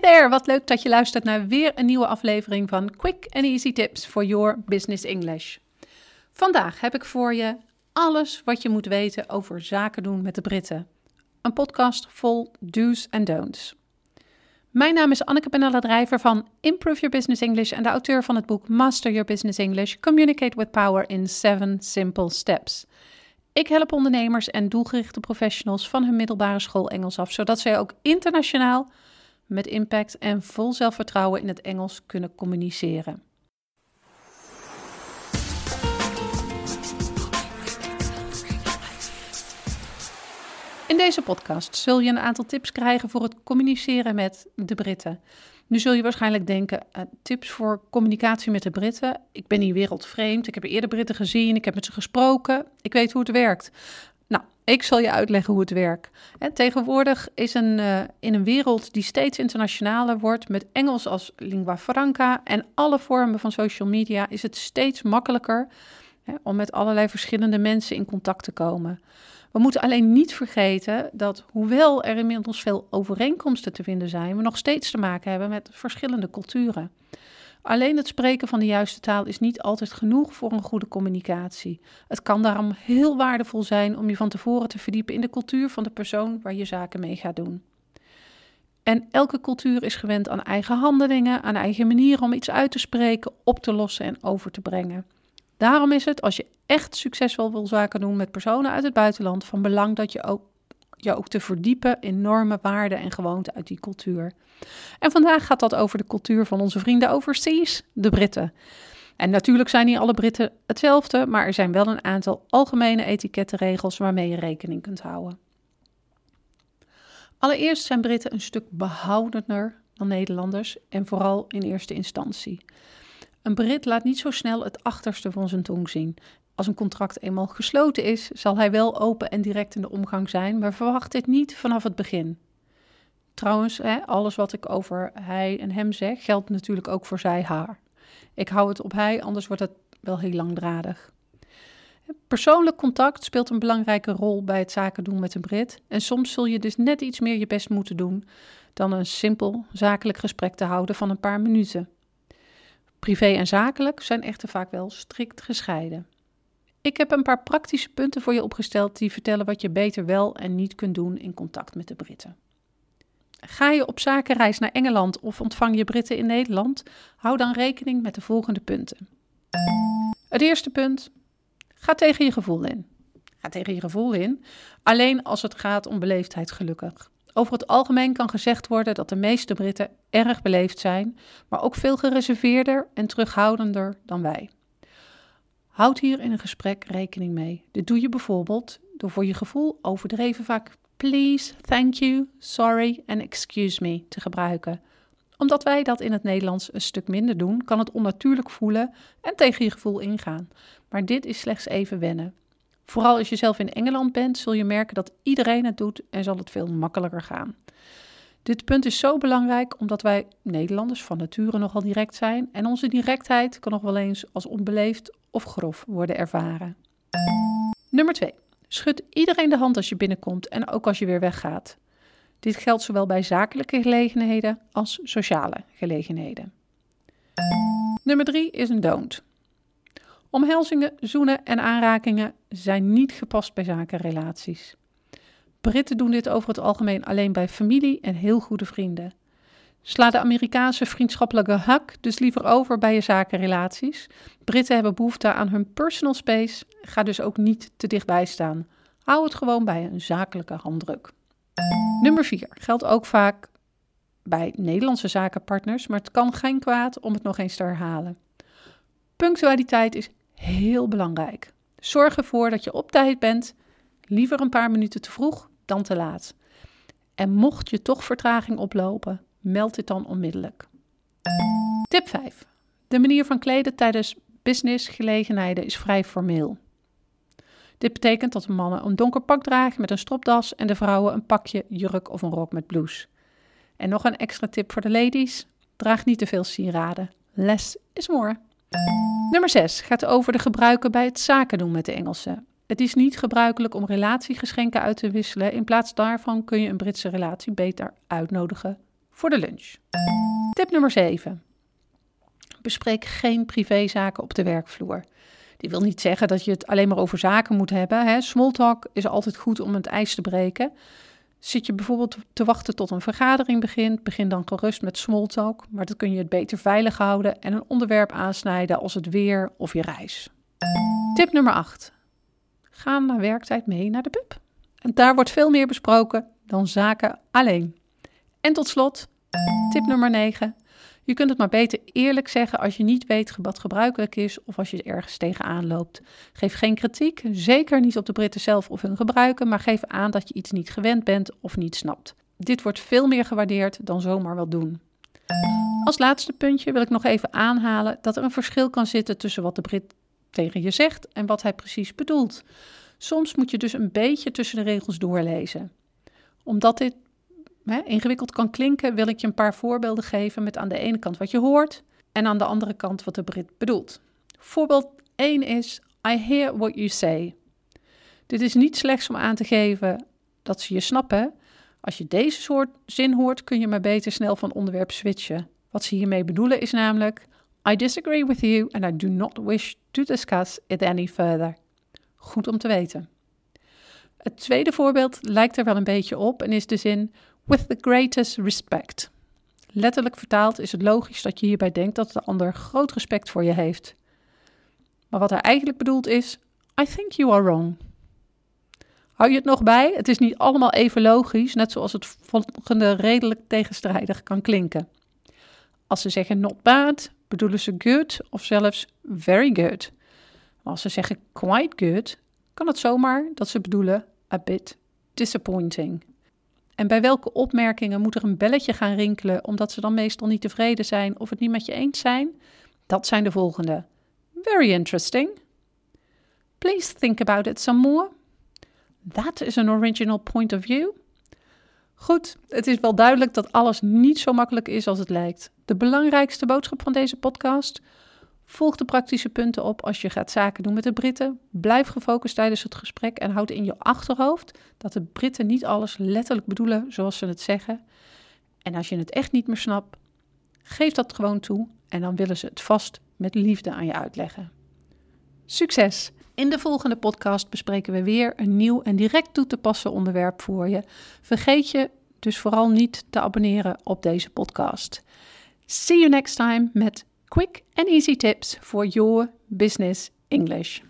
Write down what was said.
There, wat leuk dat je luistert naar weer een nieuwe aflevering van Quick and Easy Tips for Your Business English. Vandaag heb ik voor je alles wat je moet weten over zaken doen met de Britten. Een podcast vol do's en don'ts. Mijn naam is Anneke Benella Drijver van Improve Your Business English en de auteur van het boek Master Your Business English: Communicate with Power in 7 Simple Steps. Ik help ondernemers en doelgerichte professionals van hun middelbare school Engels af, zodat zij ook internationaal met impact en vol zelfvertrouwen in het Engels kunnen communiceren. In deze podcast zul je een aantal tips krijgen voor het communiceren met de Britten. Nu zul je waarschijnlijk denken: uh, tips voor communicatie met de Britten. Ik ben hier wereldvreemd. Ik heb eerder Britten gezien. Ik heb met ze gesproken. Ik weet hoe het werkt. Ik zal je uitleggen hoe het werkt. En tegenwoordig is een, uh, in een wereld die steeds internationaler wordt, met Engels als lingua franca en alle vormen van social media, is het steeds makkelijker hè, om met allerlei verschillende mensen in contact te komen. We moeten alleen niet vergeten dat, hoewel er inmiddels veel overeenkomsten te vinden zijn, we nog steeds te maken hebben met verschillende culturen. Alleen het spreken van de juiste taal is niet altijd genoeg voor een goede communicatie. Het kan daarom heel waardevol zijn om je van tevoren te verdiepen in de cultuur van de persoon waar je zaken mee gaat doen. En elke cultuur is gewend aan eigen handelingen, aan eigen manieren om iets uit te spreken, op te lossen en over te brengen. Daarom is het, als je echt succesvol wil zaken doen met personen uit het buitenland, van belang dat je ook, je ook te verdiepen in normen, waarden en gewoonten uit die cultuur. En vandaag gaat dat over de cultuur van onze vrienden overseas, de Britten. En natuurlijk zijn niet alle Britten hetzelfde, maar er zijn wel een aantal algemene etikettenregels waarmee je rekening kunt houden. Allereerst zijn Britten een stuk behoudender dan Nederlanders en vooral in eerste instantie. Een Brit laat niet zo snel het achterste van zijn tong zien. Als een contract eenmaal gesloten is, zal hij wel open en direct in de omgang zijn, maar verwacht dit niet vanaf het begin. Trouwens, hè, alles wat ik over hij en hem zeg, geldt natuurlijk ook voor zij, haar. Ik hou het op hij, anders wordt het wel heel langdradig. Persoonlijk contact speelt een belangrijke rol bij het zaken doen met een Brit. En soms zul je dus net iets meer je best moeten doen dan een simpel zakelijk gesprek te houden van een paar minuten. Privé en zakelijk zijn echter vaak wel strikt gescheiden. Ik heb een paar praktische punten voor je opgesteld die vertellen wat je beter wel en niet kunt doen in contact met de Britten. Ga je op zakenreis naar Engeland of ontvang je Britten in Nederland? Hou dan rekening met de volgende punten. Het eerste punt: ga tegen je gevoel in. Ga tegen je gevoel in, alleen als het gaat om beleefdheid gelukkig. Over het algemeen kan gezegd worden dat de meeste Britten erg beleefd zijn, maar ook veel gereserveerder en terughoudender dan wij. Houd hier in een gesprek rekening mee. Dit doe je bijvoorbeeld door voor je gevoel overdreven vaak please, thank you, sorry en excuse me te gebruiken. Omdat wij dat in het Nederlands een stuk minder doen, kan het onnatuurlijk voelen en tegen je gevoel ingaan. Maar dit is slechts even wennen. Vooral als je zelf in Engeland bent, zul je merken dat iedereen het doet en zal het veel makkelijker gaan. Dit punt is zo belangrijk omdat wij Nederlanders van nature nogal direct zijn en onze directheid kan nog wel eens als onbeleefd of grof worden ervaren. Nummer 2. Schud iedereen de hand als je binnenkomt en ook als je weer weggaat. Dit geldt zowel bij zakelijke gelegenheden als sociale gelegenheden. Nummer 3 is een don't. Omhelzingen, zoenen en aanrakingen zijn niet gepast bij zakenrelaties. Britten doen dit over het algemeen alleen bij familie en heel goede vrienden. Sla de Amerikaanse vriendschappelijke hak dus liever over bij je zakenrelaties. Britten hebben behoefte aan hun personal space, ga dus ook niet te dichtbij staan. Hou het gewoon bij een zakelijke handdruk. Nummer 4 geldt ook vaak bij Nederlandse zakenpartners, maar het kan geen kwaad om het nog eens te herhalen. Punctualiteit is heel belangrijk. Zorg ervoor dat je op tijd bent, liever een paar minuten te vroeg dan te laat. En mocht je toch vertraging oplopen, meld dit dan onmiddellijk. Tip 5. De manier van kleden tijdens businessgelegenheden is vrij formeel. Dit betekent dat de mannen een donker pak dragen met een stropdas en de vrouwen een pakje, jurk of een rok met blouse. En nog een extra tip voor de ladies: draag niet te veel sieraden. Less is more. Nummer 6 gaat over de gebruiken bij het zaken doen met de Engelsen. Het is niet gebruikelijk om relatiegeschenken uit te wisselen. In plaats daarvan kun je een Britse relatie beter uitnodigen voor de lunch. Tip nummer 7. Bespreek geen privézaken op de werkvloer. Die wil niet zeggen dat je het alleen maar over zaken moet hebben. Hè. Smalltalk is altijd goed om het ijs te breken. Zit je bijvoorbeeld te wachten tot een vergadering begint, begin dan gerust met smalltalk, maar dan kun je het beter veilig houden en een onderwerp aansnijden als het weer of je reis. Tip nummer 8. Ga na werktijd mee naar de pub. En daar wordt veel meer besproken dan zaken alleen. En tot slot, tip nummer 9. Je kunt het maar beter eerlijk zeggen als je niet weet wat gebruikelijk is of als je ergens tegenaan loopt. Geef geen kritiek, zeker niet op de Britten zelf of hun gebruiken, maar geef aan dat je iets niet gewend bent of niet snapt. Dit wordt veel meer gewaardeerd dan zomaar wel doen. Als laatste puntje wil ik nog even aanhalen dat er een verschil kan zitten tussen wat de Brit tegen je zegt en wat hij precies bedoelt. Soms moet je dus een beetje tussen de regels doorlezen. Omdat dit hè, ingewikkeld kan klinken, wil ik je een paar voorbeelden geven met aan de ene kant wat je hoort en aan de andere kant wat de Brit bedoelt. Voorbeeld 1 is: I hear what you say. Dit is niet slechts om aan te geven dat ze je snappen. Als je deze soort zin hoort, kun je maar beter snel van onderwerp switchen. Wat ze hiermee bedoelen is namelijk: I disagree with you and I do not wish to discuss it any further. Goed om te weten. Het tweede voorbeeld lijkt er wel een beetje op en is de zin with the greatest respect. Letterlijk vertaald is het logisch dat je hierbij denkt dat de ander groot respect voor je heeft. Maar wat hij eigenlijk bedoelt is: I think you are wrong. Hou je het nog bij? Het is niet allemaal even logisch, net zoals het volgende redelijk tegenstrijdig kan klinken. Als ze zeggen not bad, bedoelen ze good of zelfs very good. Maar als ze zeggen quite good, kan het zomaar dat ze bedoelen a bit disappointing. En bij welke opmerkingen moet er een belletje gaan rinkelen omdat ze dan meestal niet tevreden zijn of het niet met je eens zijn? Dat zijn de volgende. Very interesting. Please think about it some more. That is an original point of view. Goed, het is wel duidelijk dat alles niet zo makkelijk is als het lijkt. De belangrijkste boodschap van deze podcast: volg de praktische punten op als je gaat zaken doen met de Britten. Blijf gefocust tijdens het gesprek en houd in je achterhoofd dat de Britten niet alles letterlijk bedoelen zoals ze het zeggen. En als je het echt niet meer snapt, geef dat gewoon toe en dan willen ze het vast met liefde aan je uitleggen. Succes! In de volgende podcast bespreken we weer een nieuw en direct toe te passen onderwerp voor je. Vergeet je dus vooral niet te abonneren op deze podcast. See you next time met quick and easy tips for your business English.